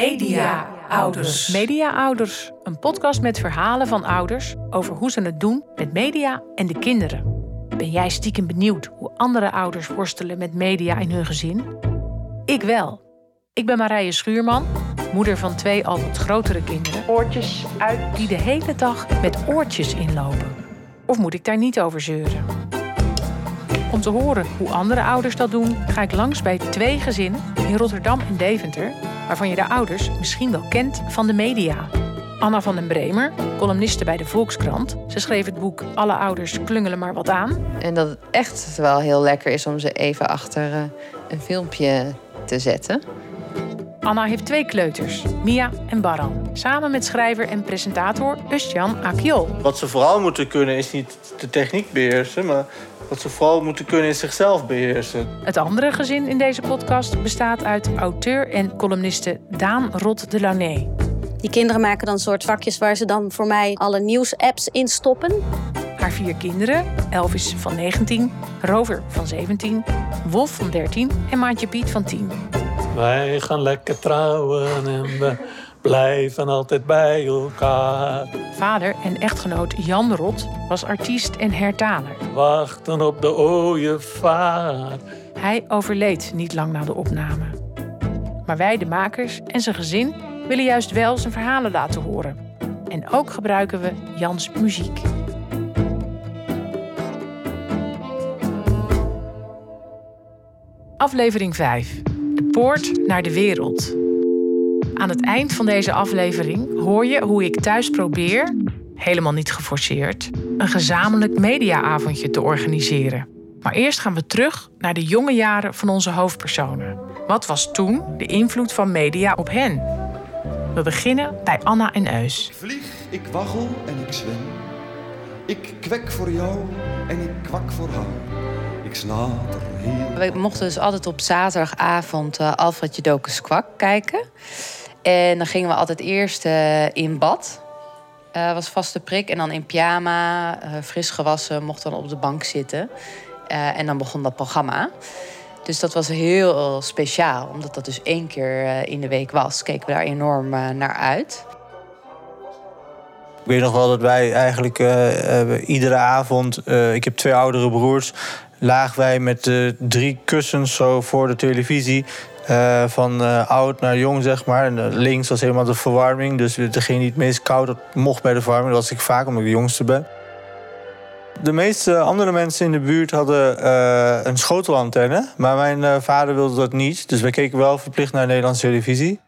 Media-ouders. Media-ouders, een podcast met verhalen van ouders over hoe ze het doen met media en de kinderen. Ben jij stiekem benieuwd hoe andere ouders worstelen met media in hun gezin? Ik wel. Ik ben Marije Schuurman, moeder van twee al wat grotere kinderen. Oortjes uit die de hele dag met oortjes inlopen. Of moet ik daar niet over zeuren? Om te horen hoe andere ouders dat doen, ga ik langs bij twee gezinnen in Rotterdam en Deventer, waarvan je de ouders misschien wel kent van de media. Anna van den Bremer, columniste bij de Volkskrant. Ze schreef het boek Alle ouders klungelen maar wat aan. En dat het echt wel heel lekker is om ze even achter eh, een filmpje te zetten. Anna heeft twee kleuters, Mia en Baran. Samen met schrijver en presentator Ustjan Akiol. Wat ze vooral moeten kunnen is niet de techniek beheersen, maar wat ze vooral moeten kunnen is zichzelf beheersen. Het andere gezin in deze podcast bestaat uit auteur en columniste Daan Rot de Launay. Die kinderen maken dan soort vakjes waar ze dan voor mij alle nieuwsapps in stoppen. Haar vier kinderen, Elvis van 19, Rover van 17, Wolf van 13 en Maatje Piet van 10. Wij gaan lekker trouwen en we blijven altijd bij elkaar. Vader en echtgenoot Jan Rot was artiest en hertaler. Wachten op de ooievaar. Hij overleed niet lang na de opname. Maar wij, de makers en zijn gezin, willen juist wel zijn verhalen laten horen. En ook gebruiken we Jans muziek. Aflevering 5. De poort naar de wereld. Aan het eind van deze aflevering hoor je hoe ik thuis probeer, helemaal niet geforceerd, een gezamenlijk mediaavondje te organiseren. Maar eerst gaan we terug naar de jonge jaren van onze hoofdpersonen. Wat was toen de invloed van media op hen? We beginnen bij Anna en Eus. Ik vlieg, ik waggel en ik zwem. Ik kwek voor jou en ik kwak voor haar. Ik snater heel... We mochten dus altijd op zaterdagavond uh, Alfred Jodokus Kwak kijken. En dan gingen we altijd eerst uh, in bad. Uh, was vaste prik. En dan in pyjama, fris gewassen, mocht dan op de bank zitten. en dan begon dat programma. Dus dat was heel speciaal, omdat dat dus één keer in de week was. Keken we daar enorm naar uit. Ik weet nog wel dat wij eigenlijk iedere avond, ik heb twee oudere broers, lagen wij met drie kussens zo voor de televisie. Van oud naar jong, zeg maar. En links was helemaal de verwarming. Dus degene die het meest koud had, mocht bij de verwarming. Dat was ik vaak, omdat ik de jongste ben. De meeste andere mensen in de buurt hadden een schotelantenne. Maar mijn vader wilde dat niet. Dus wij keken wel verplicht naar Nederlandse televisie.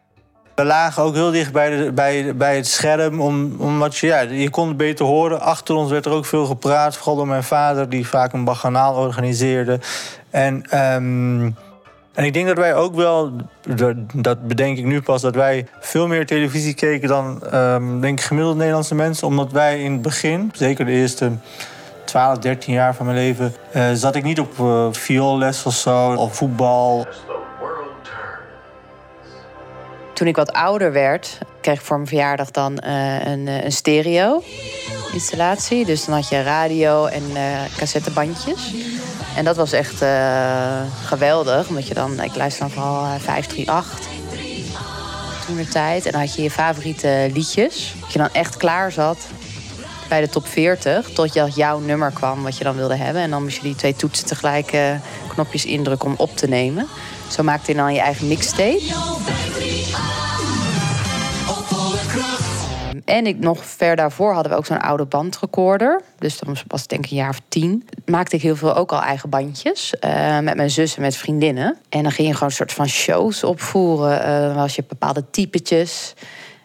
We lagen ook heel dicht bij, de, bij, bij het scherm. Om, omdat je, ja, je kon het beter horen. Achter ons werd er ook veel gepraat. Vooral door mijn vader, die vaak een baganaal organiseerde. En, um, en ik denk dat wij ook wel, dat bedenk ik nu pas, dat wij veel meer televisie keken dan um, denk ik, gemiddeld Nederlandse mensen. Omdat wij in het begin, zeker de eerste 12, 13 jaar van mijn leven uh, zat ik niet op uh, vioolles of zo, of voetbal. Toen ik wat ouder werd, kreeg ik voor mijn verjaardag dan uh, een, een stereo-installatie. Dus dan had je radio en cassettebandjes. En dat was echt geweldig, omdat je dan, ik luister dan vooral 538 toen de tijd. En dan had je je favoriete liedjes. Dat je dan echt klaar zat bij de top 40 tot jouw nummer kwam wat je dan wilde hebben. En dan moest je die twee toetsen tegelijk uh, knopjes indrukken om op te nemen. Zo maakte je dan je eigen mixtape. En ik, nog ver daarvoor hadden we ook zo'n oude bandrecorder. Dus dan was het denk ik een jaar of tien. Maakte ik heel veel ook al eigen bandjes. Uh, met mijn zus en met vriendinnen. En dan ging je gewoon een soort van shows opvoeren. Uh, dan was je bepaalde typetjes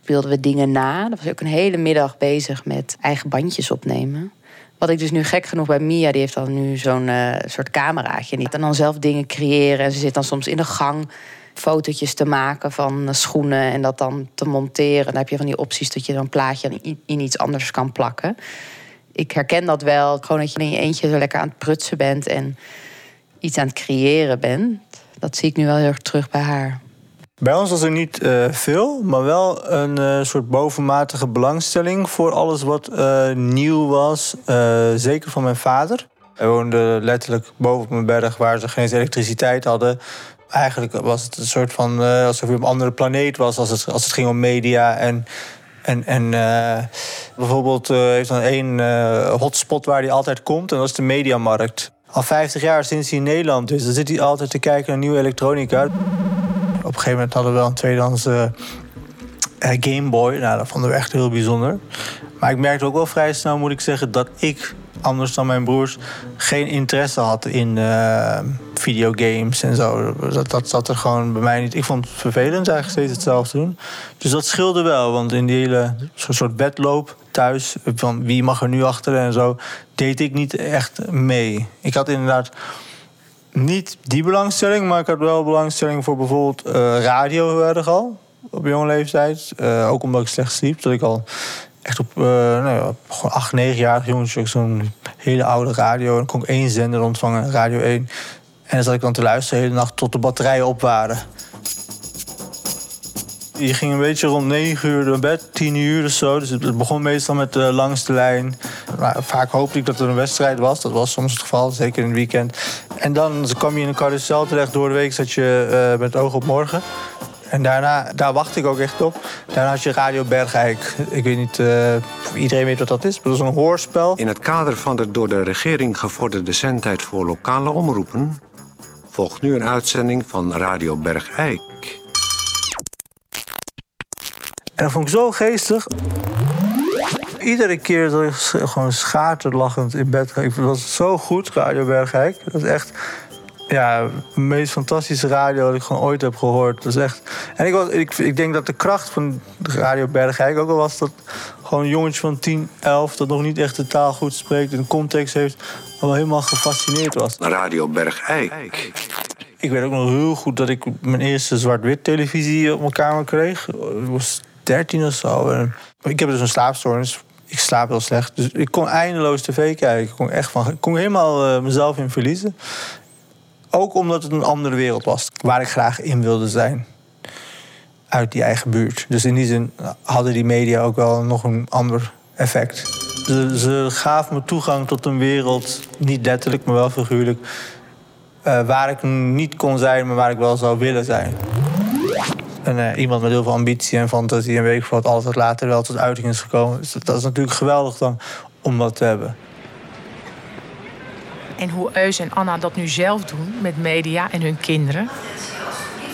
speelden we dingen na. Dat was ook een hele middag bezig met eigen bandjes opnemen. Wat ik dus nu gek genoeg bij Mia, die heeft dan nu zo'n uh, soort cameraatje. En dan zelf dingen creëren. En ze zit dan soms in de gang fotootjes te maken van schoenen en dat dan te monteren. Dan heb je van die opties dat je dan een plaatje in iets anders kan plakken. Ik herken dat wel. Gewoon dat je in je eentje zo lekker aan het prutsen bent en iets aan het creëren bent. Dat zie ik nu wel heel erg terug bij haar. Bij ons was er niet uh, veel, maar wel een uh, soort bovenmatige belangstelling voor alles wat nieuw was. zeker van mijn vader. Hij woonde letterlijk boven op een berg waar ze geen elektriciteit hadden. Eigenlijk was het een soort van uh, alsof je op een andere planeet was als het, als het ging om media. En, en, en uh, bijvoorbeeld uh, heeft dan één hotspot waar hij altijd komt, en dat is de mediamarkt. Al 50 jaar sinds hij in Nederland is, dan zit hij altijd te kijken naar nieuwe elektronica. Op een gegeven moment hadden we wel een tweedehands Game Boy. Nou, dat vonden we echt heel bijzonder. Maar ik merkte ook wel vrij snel, moet ik zeggen, dat ik anders dan mijn broers, geen interesse had in uh, videogames en zo. Dat, dat zat er gewoon bij mij niet. Ik vond het vervelend eigenlijk steeds hetzelfde doen. Dus dat scheelde wel, want in die hele soort bedloop thuis, van wie mag er nu achter en zo, deed ik niet echt mee. Ik had inderdaad niet die belangstelling, maar ik had wel belangstelling voor bijvoorbeeld uh, radio heel erg al. Op jonge leeftijd. Uh, ook omdat ik slecht sliep. Dat ik al echt op uh, nou ja, gewoon 8, 9 jaar jongetje zo'n hele oude radio. En dan kon ik één zender ontvangen, Radio 1. En dan zat ik dan te luisteren de hele nacht tot de batterijen op waren. Je ging een beetje rond 9 uur naar bed, 10 uur of zo. Dus het begon meestal met de langste lijn. Maar vaak hoopte ik dat er een wedstrijd was. Dat was soms het geval, zeker in het weekend. En dan kwam je in een carousel terecht. Door de week zat je uh, met oog op morgen. En daarna, daar wacht ik ook echt op. Daarna had je Radio Bergijk. Ik weet niet uh, of iedereen weet wat dat is, maar dat is een hoorspel. In het kader van de door de regering gevorderde zendtijd voor lokale omroepen... volgt nu een uitzending van Radio Bergijk. En dat vond ik zo geestig. Iedere keer dat ik gewoon schaterlachend in bed. Ik vond dat zo goed, Radio Bergijk. Dat is echt ja, de meest fantastische radio dat ik gewoon ooit heb gehoord. Dat is echt... En ik, was, ik, ik denk dat de kracht van Radio Bergijk ook al was dat gewoon een jongetje van 10, 11 dat nog niet echt de taal goed spreekt en context heeft, al helemaal gefascineerd was. Radio Bergijk. Ik weet ook nog heel goed dat ik mijn eerste zwart-wit televisie op mijn kamer kreeg. Ik was 13 of zo. En ik heb dus een slaapstoornis. Ik slaap heel slecht. Dus ik kon eindeloos tv kijken. Ik kon, echt van, ik kon helemaal uh, mezelf in verliezen. Ook omdat het een andere wereld was waar ik graag in wilde zijn. Uit die eigen buurt. Dus in die zin hadden die media ook wel nog een ander effect. Ze, gaven me toegang tot een wereld, niet letterlijk, maar wel figuurlijk. Uh, waar ik niet kon zijn, maar waar ik wel zou willen zijn. En uh, iemand met heel veel ambitie en fantasie en weet ik wat, wat later wel tot uiting is gekomen. Dus dat is natuurlijk geweldig dan om dat te hebben. En hoe Eus en Anna dat nu zelf doen met media en hun kinderen.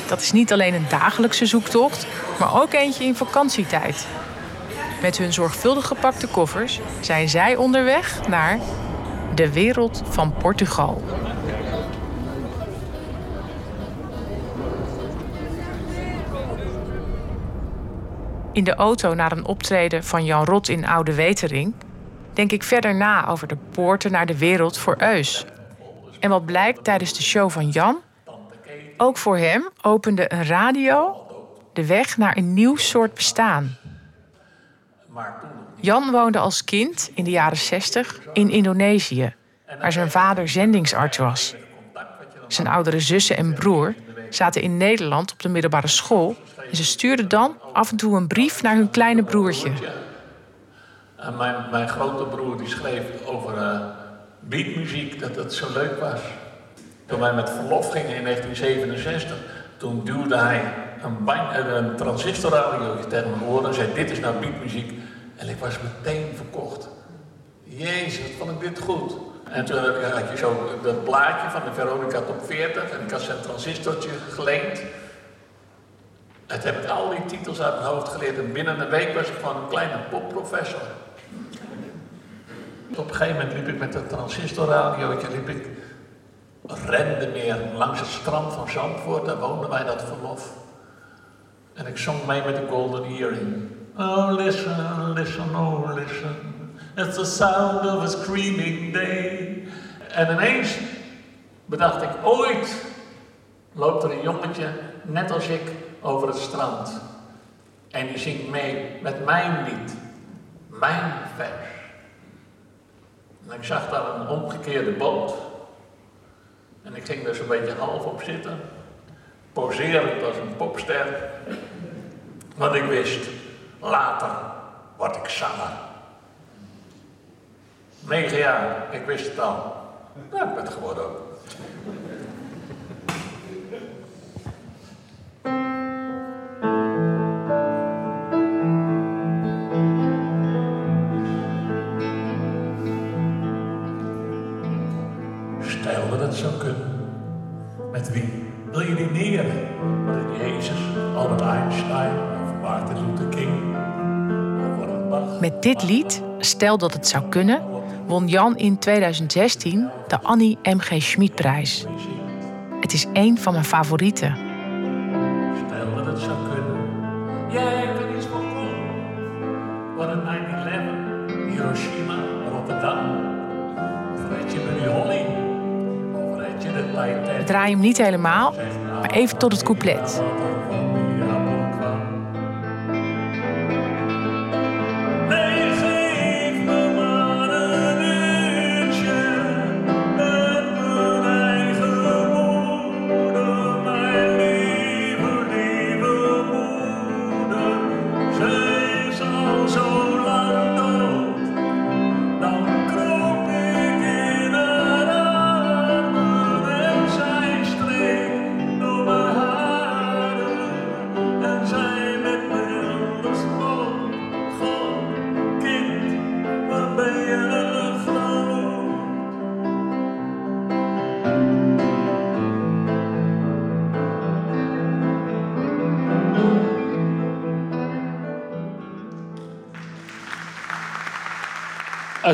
Dat is niet alleen een dagelijkse zoektocht, maar ook eentje in vakantietijd. Met hun zorgvuldig gepakte koffers zijn zij onderweg naar de wereld van Portugal. In de auto naar een optreden van Jan Rot in Oude Wetering denk ik verder na over de poorten naar de wereld voor Eus. En wat blijkt tijdens de show van Jan? Ook voor hem opende een radio de weg naar een nieuw soort bestaan. Jan woonde als kind in de jaren 60 in Indonesië, waar zijn vader zendingsarts was. Zijn oudere zussen en broer zaten in Nederland op de middelbare school en ze stuurden dan af en toe een brief naar hun kleine broertje. En mijn, mijn grote broer die schreef over uh, beatmuziek, dat het zo leuk was. Toen wij met verlof gingen in 1967, toen duwde hij een, een transistorradio tegen mijn oren en zei: Dit is nou beatmuziek. En ik was meteen verkocht. Jezus, vond ik dit goed. En toen had je zo dat plaatje van de Veronica Top 40 en ik had zijn transistortje geleend. Het heb ik al die titels uit mijn hoofd geleerd en binnen een week was ik gewoon een kleine popprofessor. Op een gegeven moment liep ik met dat transistorradiootje, liep ik, rende meer langs het strand van Zandvoort, daar woonden wij dat verlof. En ik zong mee met de Golden Earring. Oh, listen, listen, oh, listen. It's the sound of a screaming day. En ineens bedacht ik, ooit loopt er een jongetje, net als ik, over het strand. En die zingt mee met mijn lied, mijn vers. En ik zag daar een omgekeerde boot. En ik ging er zo'n beetje half op zitten. Poserend als een popster. Want ik wist, later word ik zanger. Negen jaar, ik wist het al. Nou, ik ben het geworden ook. Dit lied, Stel dat het zou kunnen, won Jan in 2016 de Annie M.G. Schmidprijs. Het is één van mijn favorieten. Stel dat het zou kunnen. Jij kan iets voorkomen. Wat een 9-11, Hiroshima, Rotterdam. Of je Buddy Holly. Of red je de We draaien hem niet helemaal, maar even tot het couplet.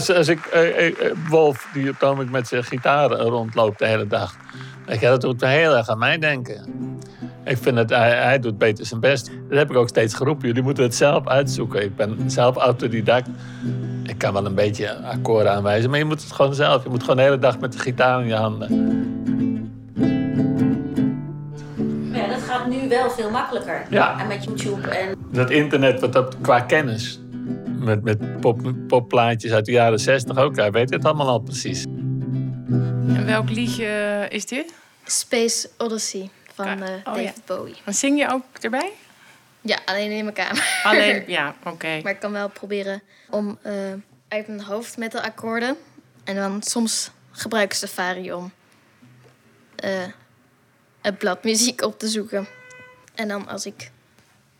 Als, als ik, eh, eh, Wolf, die ogenblik met zijn gitaar rondloopt de hele dag. Ik, dat doet heel erg aan mij denken. Ik vind het, hij, hij doet beter zijn best. Dat heb ik ook steeds geroepen. Jullie moeten het zelf uitzoeken. Ik ben zelf autodidact. Ik kan wel een beetje akkoorden aanwijzen, maar je moet het gewoon zelf. Je moet gewoon de hele dag met de gitaar in je handen. Ja, dat gaat nu wel veel makkelijker. Ja. En met YouTube en Dat internet, wat dat qua kennis. Met, met pop, popplaatjes uit de jaren 60 ook. Hij weet het allemaal al precies. En welk liedje is dit? Space Odyssey van eh, Oh, David ja. Bowie. Dan zing je ook erbij? Ja, alleen in mijn kamer. Alleen, ja, oké. maar ik kan wel proberen om eh, uit mijn hoofd met de akkoorden. En dan soms gebruik ik Safari om eh het blad muziek op te zoeken. En dan als ik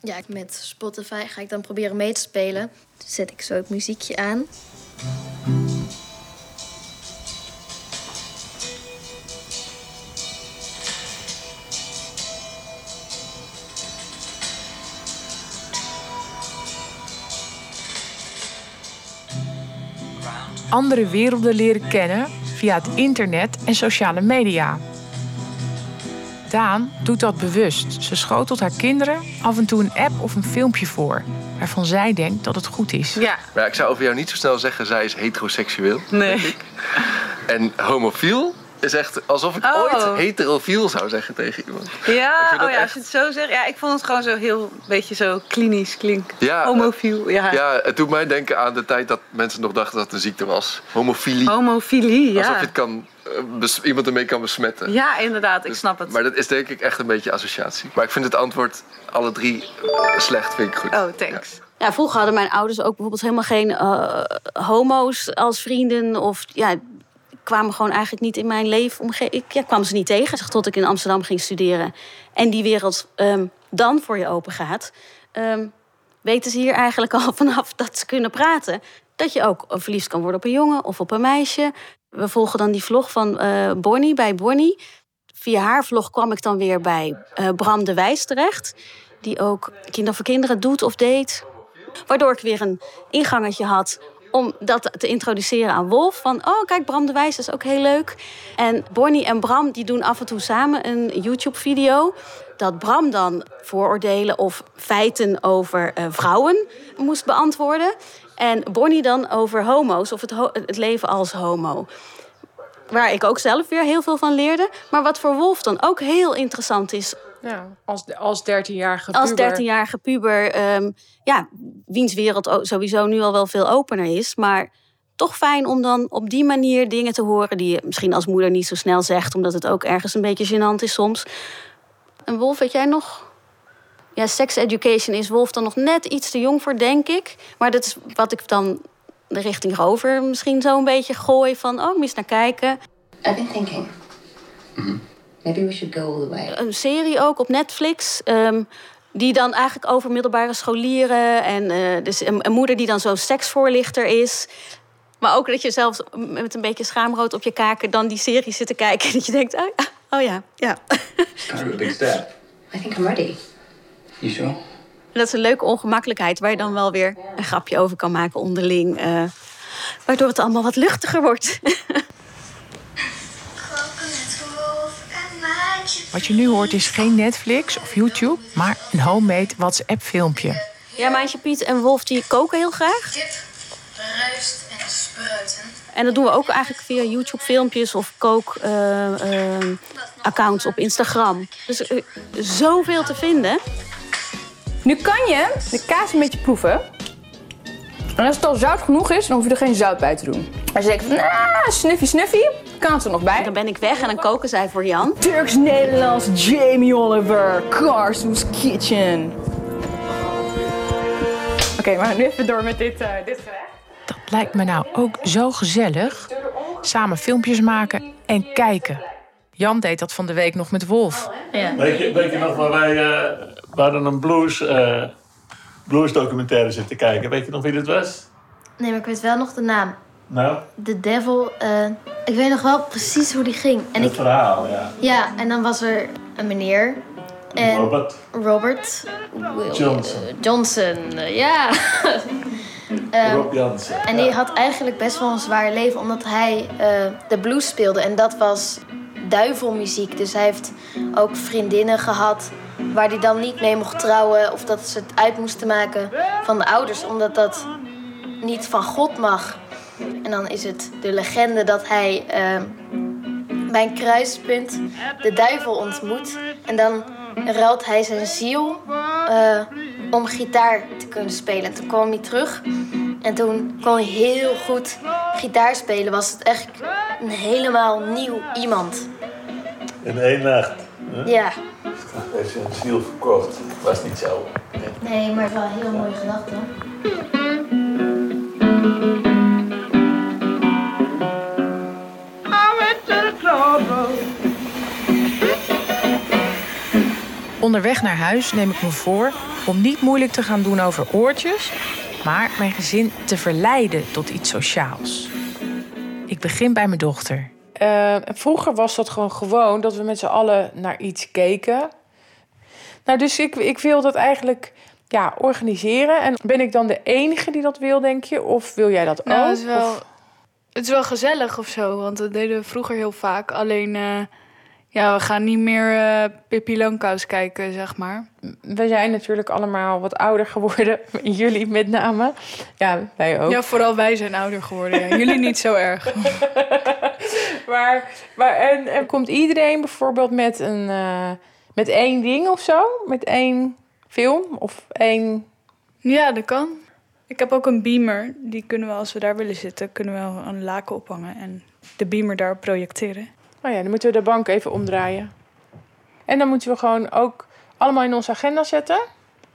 ja, met Spotify ga ik dan proberen mee te spelen. Zet ik zo het muziekje aan. Andere werelden leren kennen via het internet en sociale media. Daan doet dat bewust. Ze schotelt haar kinderen af en toe een app of een filmpje voor... waarvan zij denkt dat het goed is. Ja, Maar ik zou over jou niet zo snel zeggen, zij is heteroseksueel. nee. denk ik. En homofiel is echt alsof ik Oh. ooit heterofiel zou zeggen tegen iemand. Ja, oh ja, als je het zo zegt. Ja, ik vond het gewoon zo heel, beetje zo klinisch klinken. Ja, Homofiel, ja. Ja, het doet mij denken aan de tijd dat mensen nog dachten dat het een ziekte was. Homofilie. Homofilie, Alsof je ja. het kan, eh, iemand ermee kan besmetten. Ja, inderdaad, ik Dus- snap het. Maar dat is denk ik echt een beetje associatie. Maar ik vind het antwoord alle drie eh, slecht, vind ik goed. Oh, thanks. Ja, vroeger hadden mijn ouders ook bijvoorbeeld helemaal geen eh, homo's als vrienden. Of ja, kwamen gewoon eigenlijk niet in mijn leefomgeving. Ik ja, kwam ze niet tegen tot ik in Amsterdam ging studeren. En die wereld ehm, dan voor je open gaat. ehm, weten ze hier eigenlijk al vanaf dat ze kunnen praten. Dat je ook verliefd kan worden op een jongen of op een meisje. We volgen dan die vlog van eh Bonnie bij Bonnie. Via haar vlog kwam ik dan weer bij eh, Bram de Wijs terecht. Die ook Kinder voor Kinderen doet of deed. Waardoor ik weer een ingangetje had om dat te introduceren aan Wolf. Van, oh kijk, Bram de Wijs is ook heel leuk. En Bonnie en Bram die doen af en toe samen een YouTube-video. Dat Bram dan vooroordelen of feiten over eh, vrouwen moest beantwoorden. En Bonnie dan over homo's of het, het leven als homo. Waar ik ook zelf weer heel veel van leerde. Maar wat voor Wolf dan ook heel interessant is Ja, als, als 13-jarige als 13-jarige puber, ehm, ja, wiens wereld sowieso nu al wel veel opener is. Maar toch fijn om dan op die manier dingen te horen die je misschien als moeder niet zo snel zegt, omdat het ook ergens een beetje gênant is soms. En Wolf, weet jij nog? Ja, sex education is Wolf dan nog net iets te jong voor, denk ik. Maar dat is wat ik dan de richting Rover misschien zo een beetje gooi van, oh, mis naar kijken. I've been thinking. Maybe we should go all the way. een serie ook op Netflix. ehm, die dan eigenlijk over middelbare scholieren. En eh, dus een, een moeder die dan zo'n seksvoorlichter is. Maar ook dat je zelfs met een beetje schaamrood op je kaken dan die serie zit te kijken. Dat je denkt, oh ja, oh ja, ja. I think I'm ready. Hierzo? Dat is een leuke ongemakkelijkheid waar je dan wel weer een grapje over kan maken onderling. eh, waardoor het allemaal wat luchtiger wordt. Wat je nu hoort is geen Netflix of YouTube, maar een homemade WhatsApp-filmpje. Ja, Maantje Piet en Wolf die koken heel graag. Kip, ruist en spruiten. En dat doen we ook eigenlijk via YouTube-filmpjes of kook-accounts op Instagram. Dus eh, zoveel te vinden. Nu kan je de kaas een beetje proeven. En als het al zout genoeg is, dan hoef je er geen zout bij te doen. Als je denkt van, ah, snuffy snuffy, kan het er nog bij. Dan ben ik weg en dan koken zij voor Jan. Turks-Nederlands Jamie Oliver, Carso's Kitchen. Oké, maar nu even door met dit, eh, dit gerecht. Dat lijkt me nou ook zo gezellig. Samen filmpjes maken en kijken. Jan deed dat van de week nog met Wolf. Weet, je, weet je nog waar wij eh, we hadden een blues, eh, blues documentaire zitten kijken? Weet je nog wie dit was? Nee, maar ik weet wel nog de naam. Nou, The Devil. eh, ik weet nog wel precies hoe die ging. En het ik, verhaal, ja. ja, en dan was er een meneer. En Robert. Robert Will- Johnson. eh, Johnson, eh, ja. Ehm, Rob Jansen. En die had eigenlijk best wel een zwaar leven, omdat hij de blues speelde. En dat was duivelmuziek. Dus hij heeft ook vriendinnen gehad waar hij dan niet mee mocht trouwen. Of dat ze het uit moesten maken van de ouders, omdat dat niet van God mag. En dan is het de legende dat hij eh, bij een kruispunt de duivel ontmoet. En dan ruilt hij zijn ziel eh, om gitaar te kunnen spelen. En toen kwam hij terug. En toen kon hij heel goed gitaar spelen. Was het echt een helemaal nieuw iemand. In één nacht. hè? Ja. Heeft zijn ziel verkocht. Was niet zo. Nee, maar wel een heel mooie gedachte. Onderweg naar huis neem ik me voor om niet moeilijk te gaan doen over oortjes, maar mijn gezin te verleiden tot iets sociaals. Ik begin bij mijn dochter. Eh, vroeger was dat gewoon gewoon dat we met z'n allen naar iets keken. Nou, dus ik, ik wil dat eigenlijk ja, organiseren. En ben ik dan de enige die dat wil, denk je? Of wil jij dat Nou, ook? het is, wel, Of- het is wel gezellig of zo, want dat deden we vroeger heel vaak. Alleen, eh, ja, we gaan niet meer eh Pippi kijken, zeg maar. We zijn natuurlijk allemaal wat ouder geworden. Jullie met name. Ja, wij ook. Ja, vooral wij zijn ouder geworden. Ja. Jullie niet zo erg. Maar, maar en, en komt iedereen bijvoorbeeld met, een, eh, met één ding of zo? Met één film of één... Ja, dat kan. Ik heb ook een beamer. Die kunnen we, als we daar willen zitten, kunnen we een laken ophangen en de beamer daar projecteren. Oh ja, dan moeten we de bank even omdraaien. En dan moeten we gewoon ook allemaal in onze agenda zetten.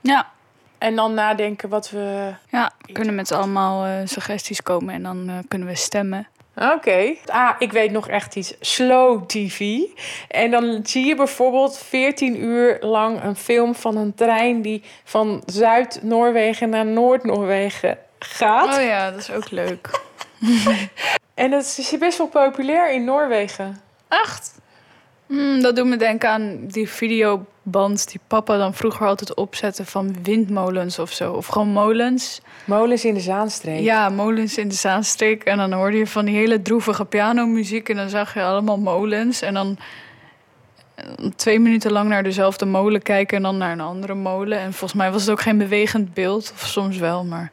Ja. En dan nadenken wat we... Ja, kunnen met z'n allemaal eh, suggesties komen en dan eh, kunnen we stemmen. Oké. Ah, ik weet nog echt iets. Slow TV. En dan zie je bijvoorbeeld 14 uur lang een film van een trein die van Zuid-Noorwegen naar Noord-Noorwegen gaat. Oh ja, dat is ook leuk. En dat is best wel populair in Noorwegen. Echt? Hmm, dat doet me denken aan die videoband die papa dan vroeger altijd opzette van windmolens of zo. Of gewoon molens. Molens in de Zaanstreek. Ja, molens in de Zaanstreek. En dan hoorde je van die hele droevige pianomuziek. En dan zag je allemaal molens. En dan eh, twee minuten lang naar dezelfde molen kijken en dan naar een andere molen. En volgens mij was het ook geen bewegend beeld. Of soms wel, maar...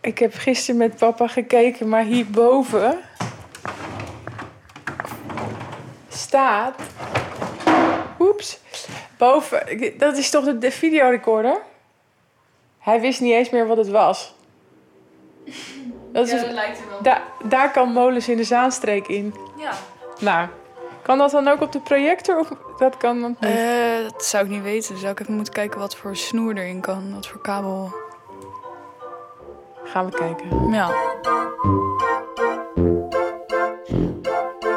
Ik heb gisteren met papa gekeken, maar hierboven staat. Oeps. Boven. Dat is toch de, de videorecorder? Hij wist niet eens meer wat het was. Dat is Ja, het- dat lijkt er wel. Da- daar kan molens in de Zaanstreek in. Ja. Nou, kan dat dan ook op de projector? Of dat kan dan niet? Eh, dat zou ik niet weten. Zou ik even moeten kijken wat voor snoer erin kan. Wat voor kabel. Gaan we kijken. Ja.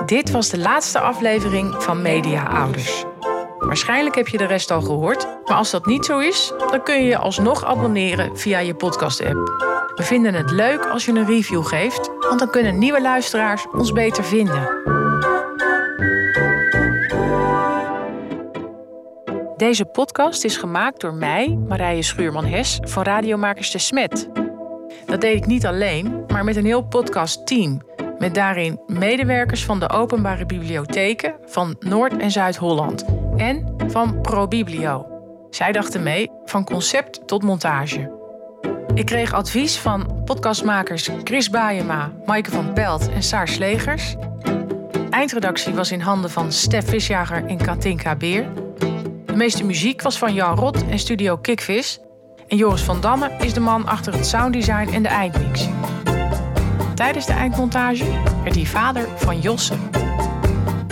Dit was de laatste aflevering van Media Ouders. Waarschijnlijk heb je de rest al gehoord, maar als dat niet zo is, dan kun je je alsnog abonneren via je podcast-app. We vinden het leuk als je een review geeft, want dan kunnen nieuwe luisteraars ons beter vinden. Deze podcast is gemaakt door mij, Marije Schuurman-Hes, van Radiomakers de Smet. Dat deed ik niet alleen, maar met een heel podcastteam. Met daarin medewerkers van de openbare bibliotheken van Noord- en Zuid-Holland en van ProBiblio. Zij dachten mee van concept tot montage. Ik kreeg advies van podcastmakers Chris Baayema, Maaike van Pelt en Saar Slegers. Eindredactie was in handen van Stef Visjager en Katinka Beer. De meeste muziek was van Jan Rot en Studio Kickvis. En Joris van Damme is de man achter het sounddesign en de eindmix. Tijdens de eindmontage werd hij vader van Josse.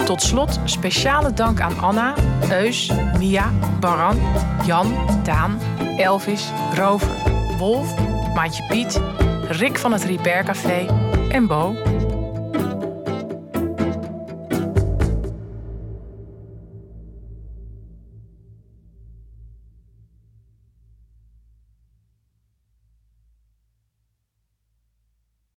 Tot slot speciale dank aan Anna, Eus, Mia, Baran, Jan, Daan, Elvis, Rover, Wolf, Maatje Piet, Rick van het Repair Café en Bo